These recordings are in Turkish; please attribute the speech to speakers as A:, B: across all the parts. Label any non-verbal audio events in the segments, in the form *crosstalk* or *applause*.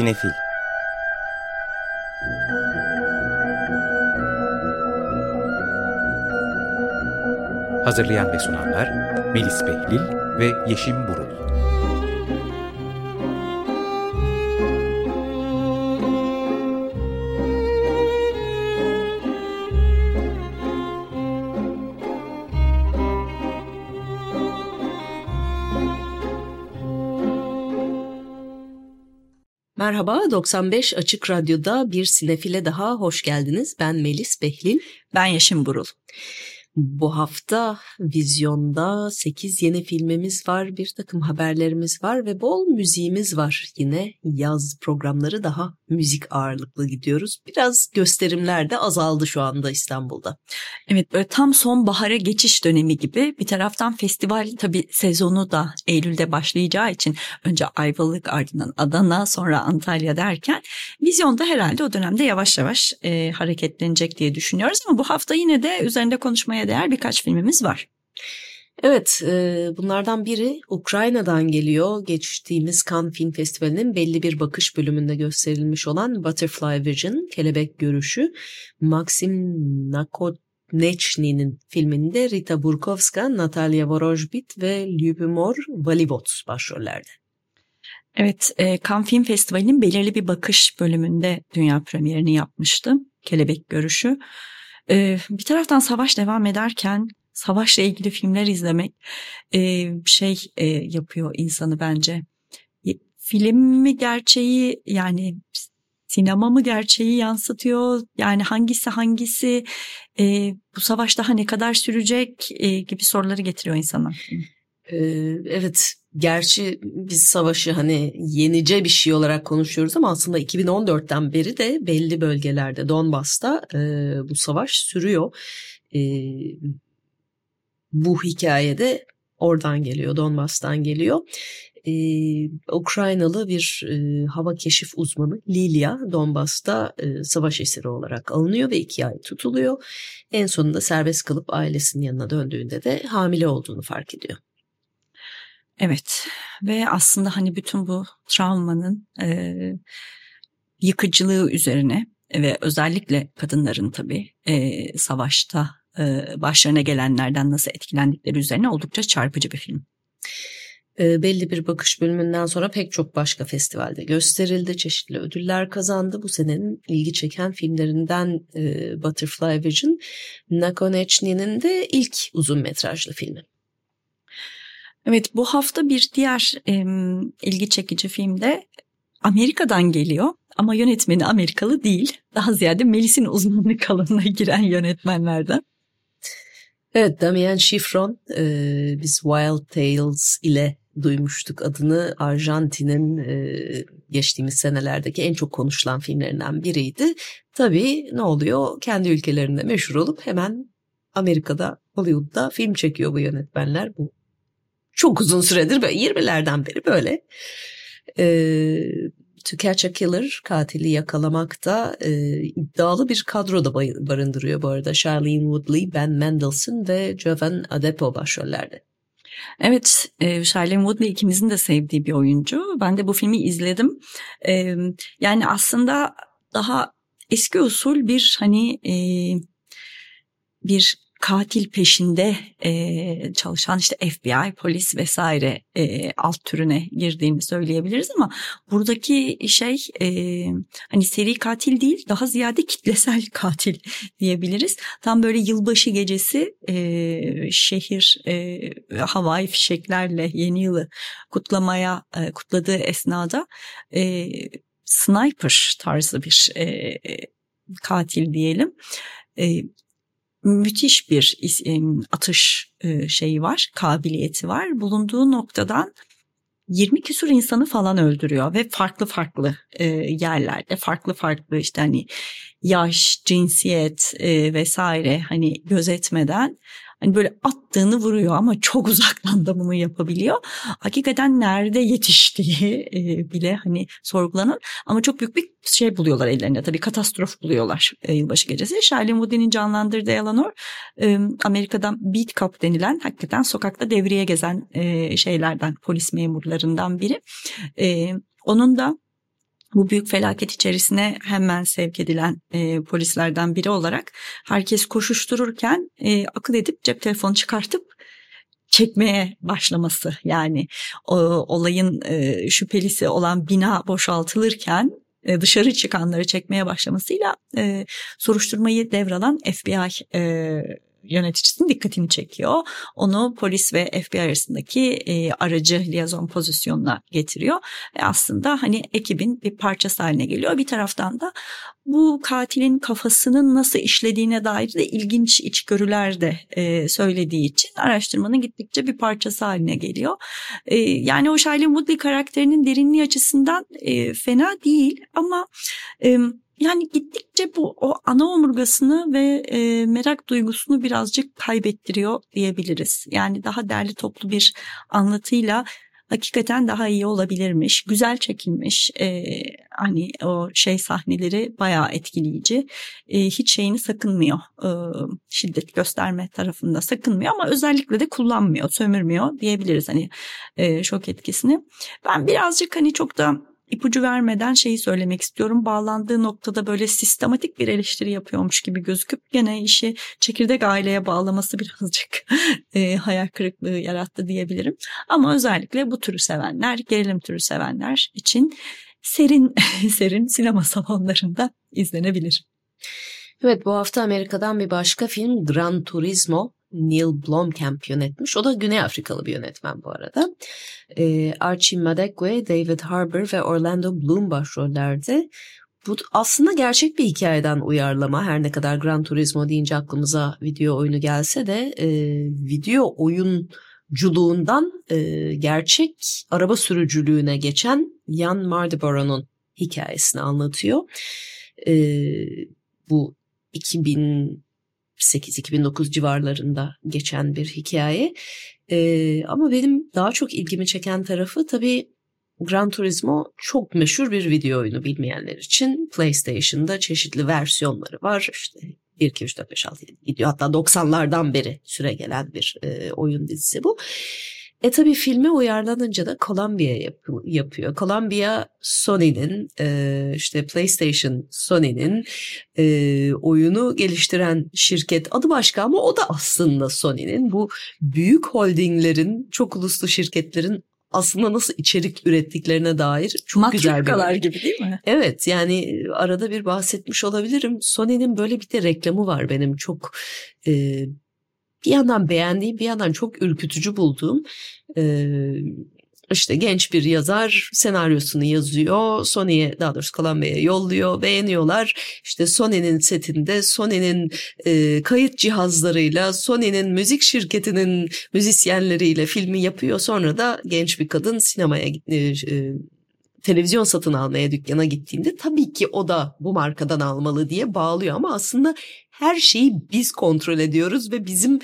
A: Sinefil. Hazırlayan ve sunanlar Melis Behlil ve Yeşim Burul
B: Merhaba, 95 Açık Radyo'da bir sinefile daha hoş geldiniz. Ben Melis Behlil.
C: Ben Yaşım Burul.
B: Bu hafta vizyonda 8 yeni filmimiz var, bir takım haberlerimiz var ve bol müziğimiz var. Yine yaz programları daha müzik ağırlıklı gidiyoruz. Biraz gösterimler de azaldı şu anda İstanbul'da.
C: Evet böyle tam son bahara geçiş dönemi gibi bir taraftan festival tabii sezonu da Eylül'de başlayacağı için önce Ayvalık ardından Adana sonra Antalya derken vizyonda herhalde o dönemde yavaş yavaş e, hareketlenecek diye düşünüyoruz ama bu hafta yine de üzerinde konuşmaya değer birkaç filmimiz var.
B: Evet, e, bunlardan biri Ukrayna'dan geliyor. Geçtiğimiz Cannes Film Festivali'nin belli bir bakış bölümünde gösterilmiş olan Butterfly Vision, Kelebek Görüşü, Maxim Nakotnechny'nin filminde Rita Burkovska, Natalia Vorojbit ve Lyubimor Valivot başrollerde.
C: Evet, e, Cannes Film Festivali'nin belirli bir bakış bölümünde dünya premierini yapmıştı. Kelebek Görüşü. E, bir taraftan savaş devam ederken savaşla ilgili filmler izlemek e, şey e, yapıyor insanı bence. Film mi gerçeği yani sinema mı gerçeği yansıtıyor? Yani hangisi hangisi e, bu savaş daha ne kadar sürecek e, gibi soruları getiriyor insana.
B: Ee, evet gerçi biz savaşı hani yenice bir şey olarak konuşuyoruz ama aslında 2014'ten beri de belli bölgelerde Donbas'ta e, bu savaş sürüyor. E, bu hikayede oradan geliyor, Donbas'tan geliyor. Ee, Ukraynalı bir e, hava keşif uzmanı Lilia Donbas'ta e, savaş esiri olarak alınıyor ve iki ay tutuluyor. En sonunda serbest kalıp ailesinin yanına döndüğünde de hamile olduğunu fark ediyor.
C: Evet ve aslında hani bütün bu travmanın e, yıkıcılığı üzerine ve özellikle kadınların tabii e, savaşta e, başlarına gelenlerden nasıl etkilendikleri üzerine oldukça çarpıcı bir film.
B: E, belli bir bakış bölümünden sonra pek çok başka festivalde gösterildi. Çeşitli ödüller kazandı. Bu senenin ilgi çeken filmlerinden e, Butterfly Vision, Nakonechny'nin de ilk uzun metrajlı filmi.
C: Evet bu hafta bir diğer e, ilgi çekici film de Amerika'dan geliyor ama yönetmeni Amerikalı değil. Daha ziyade Melis'in uzmanlık *laughs* alanına giren yönetmenlerden.
B: Evet Damien Chiffron e, biz Wild Tales ile duymuştuk adını. Arjantin'in e, geçtiğimiz senelerdeki en çok konuşulan filmlerinden biriydi. Tabii ne oluyor? Kendi ülkelerinde meşhur olup hemen Amerika'da, Hollywood'da film çekiyor bu yönetmenler. Bu çok uzun süredir böyle 20'lerden beri böyle. Ee, To Catch katili yakalamakta e, iddialı bir kadro da barındırıyor bu arada. Charlene Woodley, Ben Mendelsohn ve Jovan Adepo başrollerde.
C: Evet, e, Charlene Woodley ikimizin de sevdiği bir oyuncu. Ben de bu filmi izledim. E, yani aslında daha eski usul bir hani e, bir katil peşinde e, çalışan işte FBI, polis vesaire e, alt türüne girdiğini söyleyebiliriz ama buradaki şey e, hani seri katil değil daha ziyade kitlesel *laughs* katil diyebiliriz. Tam böyle yılbaşı gecesi e, şehir e, havai fişeklerle yeni yılı kutlamaya e, kutladığı esnada e, sniper tarzı bir e, katil diyelim. E, müthiş bir atış e, şeyi var, kabiliyeti var. Bulunduğu noktadan 20 küsur insanı falan öldürüyor ve farklı farklı e, yerlerde farklı farklı işte hani yaş, cinsiyet e, vesaire hani gözetmeden hani böyle attığını vuruyor ama çok uzaktan da bunu yapabiliyor. Hakikaten nerede yetiştiği e, bile hani sorgulanır ama çok büyük bir şey buluyorlar ellerine tabii katastrof buluyorlar e, yılbaşı gecesi. Charlene Woodin'in canlandırdığı Eleanor e, Amerika'dan beat cop denilen hakikaten sokakta devreye gezen şeylerden polis memurlarından biri. Onun da bu büyük felaket içerisine hemen sevk edilen e, polislerden biri olarak herkes koşuştururken e, akıl edip cep telefonu çıkartıp çekmeye başlaması. Yani o, olayın e, şüphelisi olan bina boşaltılırken e, dışarı çıkanları çekmeye başlamasıyla e, soruşturmayı devralan FBI e, yöneticisinin dikkatini çekiyor. Onu polis ve FBI arasındaki e, aracı liyazon pozisyonuna getiriyor. Ve aslında hani ekibin bir parçası haline geliyor. Bir taraftan da bu katilin kafasının nasıl işlediğine dair de ilginç içgörüler de e, söylediği için araştırmanın gittikçe bir parçası haline geliyor. E, yani o Shailene Woodley karakterinin derinliği açısından e, fena değil ama... E, yani gittikçe bu o ana omurgasını ve e, merak duygusunu birazcık kaybettiriyor diyebiliriz. Yani daha derli toplu bir anlatıyla hakikaten daha iyi olabilirmiş. Güzel çekilmiş. E, hani o şey sahneleri bayağı etkileyici. E, hiç şeyini sakınmıyor. E, şiddet gösterme tarafında sakınmıyor ama özellikle de kullanmıyor, sömürmüyor diyebiliriz hani e, şok etkisini. Ben birazcık hani çok da ipucu vermeden şeyi söylemek istiyorum. Bağlandığı noktada böyle sistematik bir eleştiri yapıyormuş gibi gözüküp gene işi çekirdek aileye bağlaması birazcık *laughs* e, hayal kırıklığı yarattı diyebilirim. Ama özellikle bu türü sevenler, gerilim türü sevenler için serin *laughs* serin sinema salonlarında izlenebilir.
B: Evet bu hafta Amerika'dan bir başka film Gran Turismo Neil Blomkamp yönetmiş. O da Güney Afrikalı bir yönetmen bu arada. E, Archie Madekwe, David Harbour ve Orlando Bloom başrollerde. Bu aslında gerçek bir hikayeden uyarlama. Her ne kadar Gran Turismo deyince aklımıza video oyunu gelse de e, video oyunculuğundan e, gerçek araba sürücülüğüne geçen Jan Mardenborough'un hikayesini anlatıyor. E, bu 2000 2008-2009 civarlarında geçen bir hikaye. Ee, ama benim daha çok ilgimi çeken tarafı tabii Gran Turismo çok meşhur bir video oyunu bilmeyenler için. PlayStation'da çeşitli versiyonları var. İşte 1, 2, 3, 4, 5, 6, 7 gidiyor. Hatta 90'lardan beri süre gelen bir e, oyun dizisi bu. E tabii filme uyarlanınca da Columbia yap yapıyor. Columbia Sony'nin e, işte PlayStation Sony'nin e, oyunu geliştiren şirket adı başka ama o da aslında Sony'nin. Bu büyük holdinglerin, çok uluslu şirketlerin aslında nasıl içerik ürettiklerine dair çok Matrikalar
C: güzel bir gibi değil mi?
B: Evet yani arada bir bahsetmiş olabilirim. Sony'nin böyle bir de reklamı var benim çok e, bir yandan beğendiğim bir yandan çok ürkütücü bulduğum e, işte genç bir yazar senaryosunu yazıyor. Sony'ye daha doğrusu Columbia'ya yolluyor. Beğeniyorlar. İşte Sony'nin setinde Sony'nin e, kayıt cihazlarıyla Sony'nin müzik şirketinin müzisyenleriyle filmi yapıyor. Sonra da genç bir kadın sinemaya e, e, televizyon satın almaya dükkana gittiğinde tabii ki o da bu markadan almalı diye bağlıyor ama aslında her şeyi biz kontrol ediyoruz ve bizim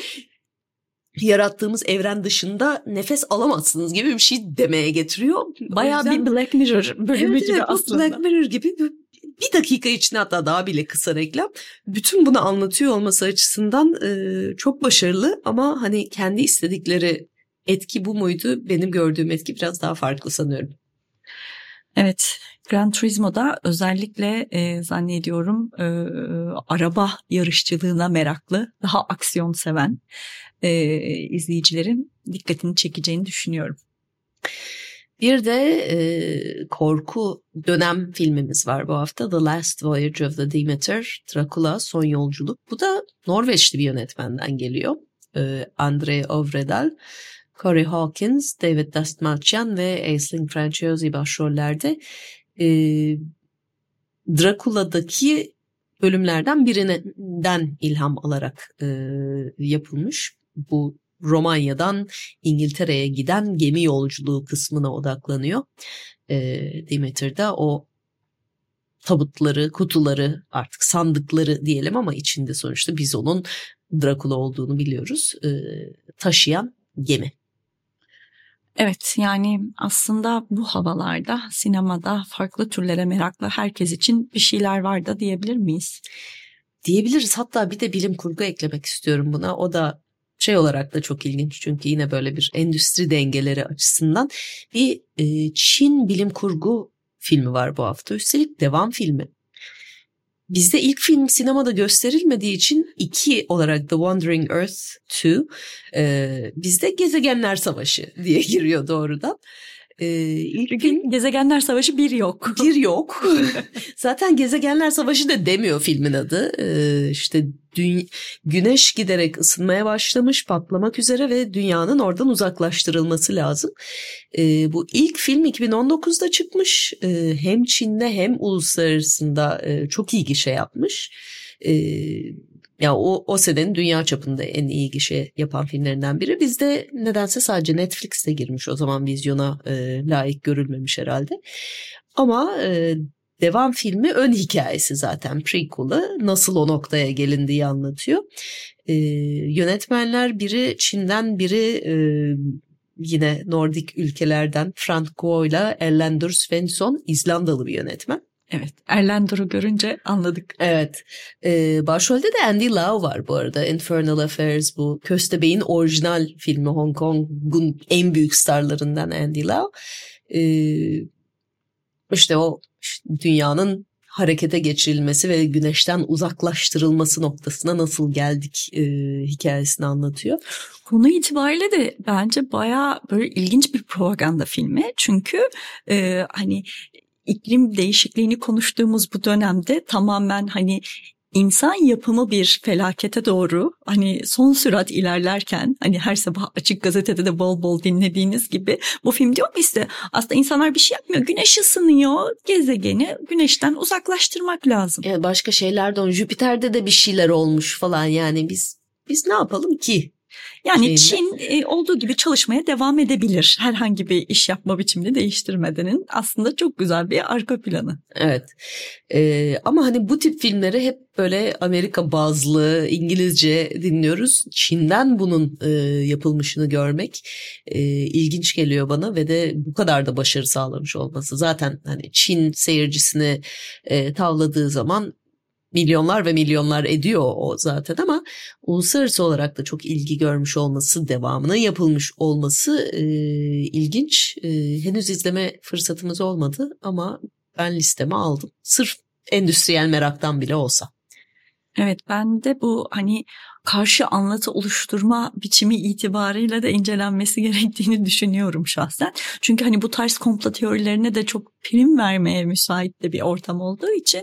B: yarattığımız evren dışında nefes alamazsınız gibi bir şey demeye getiriyor.
C: Bayağı yüzden... bir Black Mirror bölümü evet, gibi evet, aslında.
B: Black Mirror gibi bir dakika içinde hatta daha bile kısa reklam. Bütün bunu anlatıyor olması açısından e, çok başarılı ama hani kendi istedikleri etki bu muydu? Benim gördüğüm etki biraz daha farklı sanıyorum.
C: Evet, Gran Turismo'da özellikle e, zannediyorum e, araba yarışçılığına meraklı, daha aksiyon seven e, izleyicilerin dikkatini çekeceğini düşünüyorum.
B: Bir de e, korku dönem filmimiz var bu hafta. The Last Voyage of the Demeter, Dracula Son Yolculuk. Bu da Norveçli bir yönetmenden geliyor. E, Andre Ovredal. Corey Hawkins, David Dastmalchian ve Aisling Franciosi başrollerde e, Dracula'daki bölümlerden birinden ilham alarak e, yapılmış. Bu Romanya'dan İngiltere'ye giden gemi yolculuğu kısmına odaklanıyor. E, Demeter'da o tabutları, kutuları artık sandıkları diyelim ama içinde sonuçta biz onun Dracula olduğunu biliyoruz. E, taşıyan gemi.
C: Evet yani aslında bu havalarda sinemada farklı türlere meraklı herkes için bir şeyler var da diyebilir miyiz?
B: Diyebiliriz hatta bir de bilim kurgu eklemek istiyorum buna o da şey olarak da çok ilginç çünkü yine böyle bir endüstri dengeleri açısından bir e, Çin bilim kurgu filmi var bu hafta. Üstelik devam filmi. Bizde ilk film sinemada gösterilmediği için iki olarak The Wandering Earth 2 e, bizde Gezegenler Savaşı diye *laughs* giriyor doğrudan.
C: Ee, ilk film Gezegenler Savaşı bir yok. *laughs*
B: Bir yok. *laughs* Zaten Gezegenler Savaşı da demiyor filmin adı. Ee, işte dü- güneş giderek ısınmaya başlamış, patlamak üzere ve dünyanın oradan uzaklaştırılması lazım. Ee, bu ilk film 2019'da çıkmış. Ee, hem Çin'de hem uluslararasında e, çok iyi gişe yapmış. Ee, ya o, o senenin dünya çapında en iyi gişe yapan filmlerinden biri. Bizde nedense sadece Netflix'te girmiş o zaman vizyona e, layık görülmemiş herhalde. Ama e, devam filmi ön hikayesi zaten prequel'ı nasıl o noktaya gelindiği anlatıyor. E, yönetmenler biri Çin'den biri e, yine Nordik ülkelerden Frank Guo ile Erlendur Svensson İzlandalı bir yönetmen.
C: Evet Erlandur'u görünce anladık.
B: Evet. Ee, başrolde de Andy Lau var bu arada. Infernal Affairs bu Köstebey'in orijinal filmi Hong Kong'un en büyük starlarından Andy Lau. Ee, işte o işte dünyanın harekete geçirilmesi ve güneşten uzaklaştırılması noktasına nasıl geldik e, hikayesini anlatıyor.
C: Konu itibariyle de bence baya böyle ilginç bir propaganda filmi. Çünkü e, hani iklim değişikliğini konuştuğumuz bu dönemde tamamen hani insan yapımı bir felakete doğru hani son sürat ilerlerken hani her sabah açık gazetede de bol bol dinlediğiniz gibi bu film diyor ki işte aslında insanlar bir şey yapmıyor. Güneş ısınıyor gezegeni güneşten uzaklaştırmak lazım.
B: Yani başka şeyler de Jüpiter'de de bir şeyler olmuş falan yani biz biz ne yapalım ki
C: yani Çin e, olduğu gibi çalışmaya devam edebilir. Herhangi bir iş yapma biçimini değiştirmedenin aslında çok güzel bir arka planı.
B: Evet. Ee, ama hani bu tip filmleri hep böyle Amerika bazlı İngilizce dinliyoruz. Çin'den bunun e, yapılmışını görmek e, ilginç geliyor bana ve de bu kadar da başarı sağlamış olması. Zaten hani Çin seyircisini e, tavladığı zaman milyonlar ve milyonlar ediyor o zaten ama uluslararası olarak da çok ilgi görmüş olması, devamının yapılmış olması e, ilginç. E, henüz izleme fırsatımız olmadı ama ben listeme aldım. Sırf endüstriyel meraktan bile olsa.
C: Evet ben de bu hani karşı anlatı oluşturma biçimi itibarıyla da incelenmesi gerektiğini düşünüyorum şahsen. Çünkü hani bu tarz komplo teorilerine de çok prim vermeye müsait de bir ortam olduğu için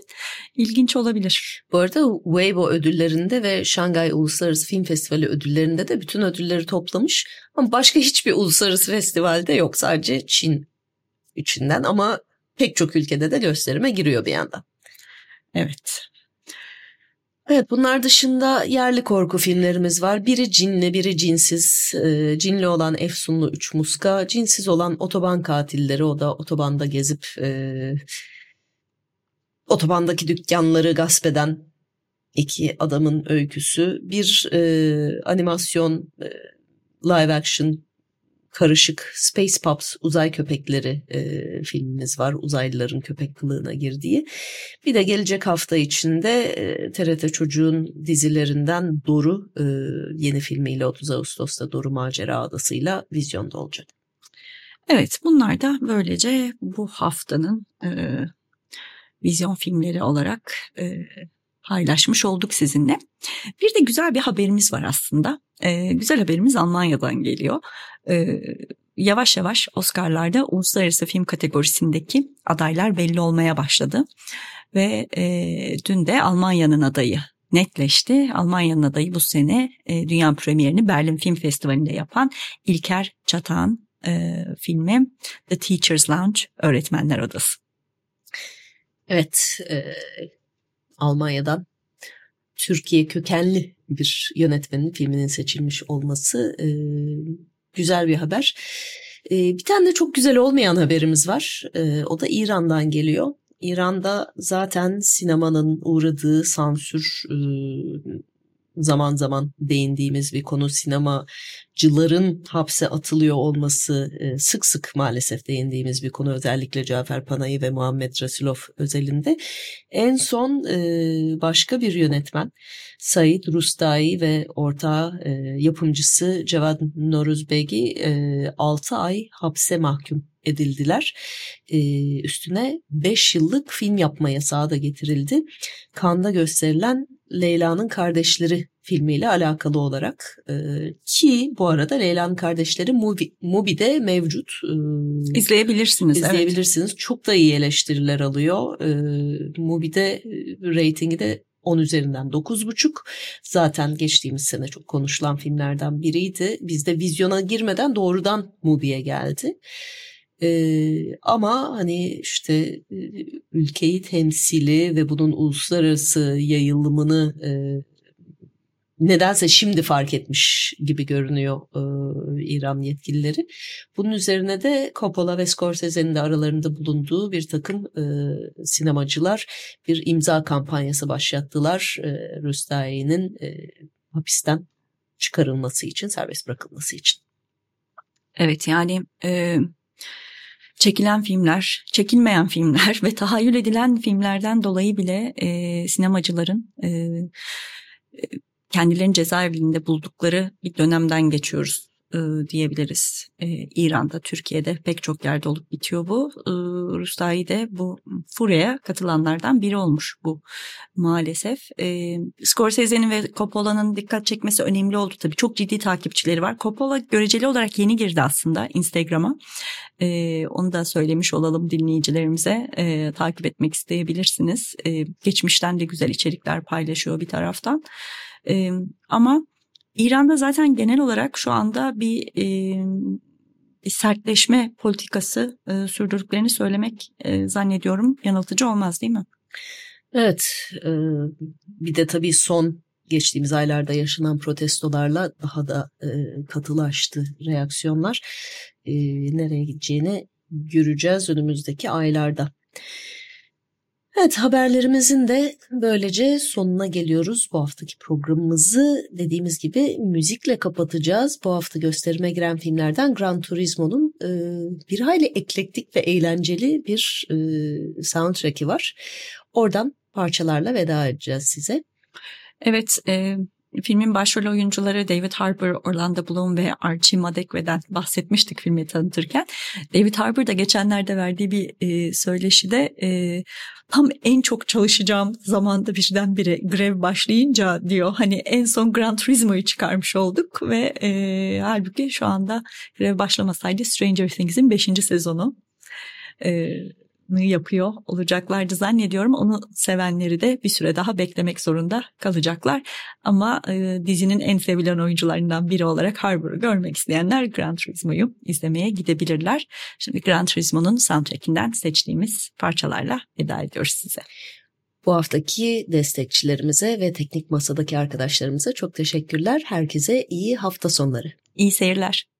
C: ilginç olabilir.
B: Bu arada Weibo ödüllerinde ve Şangay Uluslararası Film Festivali ödüllerinde de bütün ödülleri toplamış. Ama başka hiçbir uluslararası festivalde yok sadece Çin içinden ama pek çok ülkede de gösterime giriyor bir yandan.
C: Evet.
B: Evet bunlar dışında yerli korku filmlerimiz var. Biri cinli, biri cinsiz. E, cinli olan Efsunlu Üç Muska, cinsiz olan Otoban Katilleri. O da otobanda gezip e, otobandaki dükkanları gasp eden iki adamın öyküsü. Bir e, animasyon e, live action karışık Space Pups uzay köpekleri e, filmimiz var. Uzaylıların köpek kılığına girdiği. Bir de gelecek hafta içinde e, TRT Çocuğun dizilerinden Doru e, yeni filmiyle 30 Ağustos'ta Doru Macera Adası'yla vizyonda olacak.
C: Evet bunlar da böylece bu haftanın e, vizyon filmleri olarak e, paylaşmış olduk sizinle. Bir de güzel bir haberimiz var aslında. Ee, güzel haberimiz Almanya'dan geliyor. Ee, yavaş yavaş Oscar'larda uluslararası film kategorisindeki adaylar belli olmaya başladı. Ve e, dün de Almanya'nın adayı netleşti. Almanya'nın adayı bu sene e, dünya premierini Berlin Film Festivali'nde yapan İlker Çatan e, filmi The Teacher's Lounge Öğretmenler Odası.
B: Evet, e, Almanya'dan Türkiye kökenli bir yönetmenin filminin seçilmiş olması e, güzel bir haber. E, bir tane de çok güzel olmayan haberimiz var. E, o da İran'dan geliyor. İran'da zaten sinemanın uğradığı sansür e, zaman zaman değindiğimiz bir konu sinemacıların hapse atılıyor olması e, sık sık maalesef değindiğimiz bir konu özellikle Cafer Panayi ve Muhammed Rasulov özelinde. En son e, başka bir yönetmen Said Rustai ve ortağı e, yapımcısı Cevat Noruzbegi 6 ay hapse mahkum edildiler. Ee, üstüne 5 yıllık film yapma yasağı da getirildi. Kanda gösterilen Leyla'nın Kardeşleri filmiyle alakalı olarak e, ki bu arada Leyla'nın Kardeşleri Mubi, Mubi'de mevcut.
C: E, izleyebilirsiniz.
B: İzleyebilirsiniz. Evet. Çok da iyi eleştiriler alıyor. E, Mubi'de reytingi de 10 üzerinden 9,5. Zaten geçtiğimiz sene çok konuşulan filmlerden biriydi. Bizde vizyona girmeden doğrudan Mubi'ye geldi. Ee, ama hani işte ülkeyi temsili ve bunun uluslararası yayılımını e, nedense şimdi fark etmiş gibi görünüyor e, İran yetkilileri. Bunun üzerine de Coppola ve Scorsese'nin de aralarında bulunduğu bir takım e, sinemacılar bir imza kampanyası başlattılar. E, Rüstai'nin e, hapisten çıkarılması için, serbest bırakılması için.
C: Evet yani e, çekilen filmler, çekilmeyen filmler *laughs* ve tahayyül edilen filmlerden dolayı bile e, sinemacıların e, kendilerini cezaevinde buldukları bir dönemden geçiyoruz e, diyebiliriz. E, İran'da, Türkiye'de pek çok yerde olup bitiyor bu. E, Rustai de bu furyaya katılanlardan biri olmuş bu maalesef. E, Scorsese'nin ve Coppola'nın dikkat çekmesi önemli oldu tabii. Çok ciddi takipçileri var. Coppola göreceli olarak yeni girdi aslında Instagram'a. Onu da söylemiş olalım dinleyicilerimize. Takip etmek isteyebilirsiniz. Geçmişten de güzel içerikler paylaşıyor bir taraftan. Ama İran'da zaten genel olarak şu anda bir, e, sertleşme politikası e, sürdürdüklerini söylemek e, zannediyorum yanıltıcı olmaz değil mi?
B: Evet e, bir de tabii son geçtiğimiz aylarda yaşanan protestolarla daha da e, katılaştı reaksiyonlar. E, nereye gideceğini göreceğiz önümüzdeki aylarda. Evet haberlerimizin de böylece sonuna geliyoruz. Bu haftaki programımızı dediğimiz gibi müzikle kapatacağız. Bu hafta gösterime giren filmlerden Gran Turismo'nun e, bir hayli eklektik ve eğlenceli bir e, soundtrack'i var. Oradan parçalarla veda edeceğiz size.
C: Evet, e, Filmin başrol oyuncuları David Harbour, Orlando Bloom ve Archie Madekwe'den bahsetmiştik filmi tanıtırken. David Harbour da geçenlerde verdiği bir e, söyleşide e, tam en çok çalışacağım zamanda birdenbire grev başlayınca diyor hani en son Gran Turismo'yu çıkarmış olduk ve e, halbuki şu anda grev başlamasaydı Stranger Things'in 5. sezonu. E, yapıyor olacaklardı zannediyorum. Onu sevenleri de bir süre daha beklemek zorunda kalacaklar. Ama e, dizinin en sevilen oyuncularından biri olarak Harbour'u görmek isteyenler Gran Turismo'yu izlemeye gidebilirler. Şimdi Gran Turismo'nun soundtrackinden seçtiğimiz parçalarla veda ediyoruz size.
B: Bu haftaki destekçilerimize ve teknik masadaki arkadaşlarımıza çok teşekkürler. Herkese iyi hafta sonları.
C: İyi seyirler.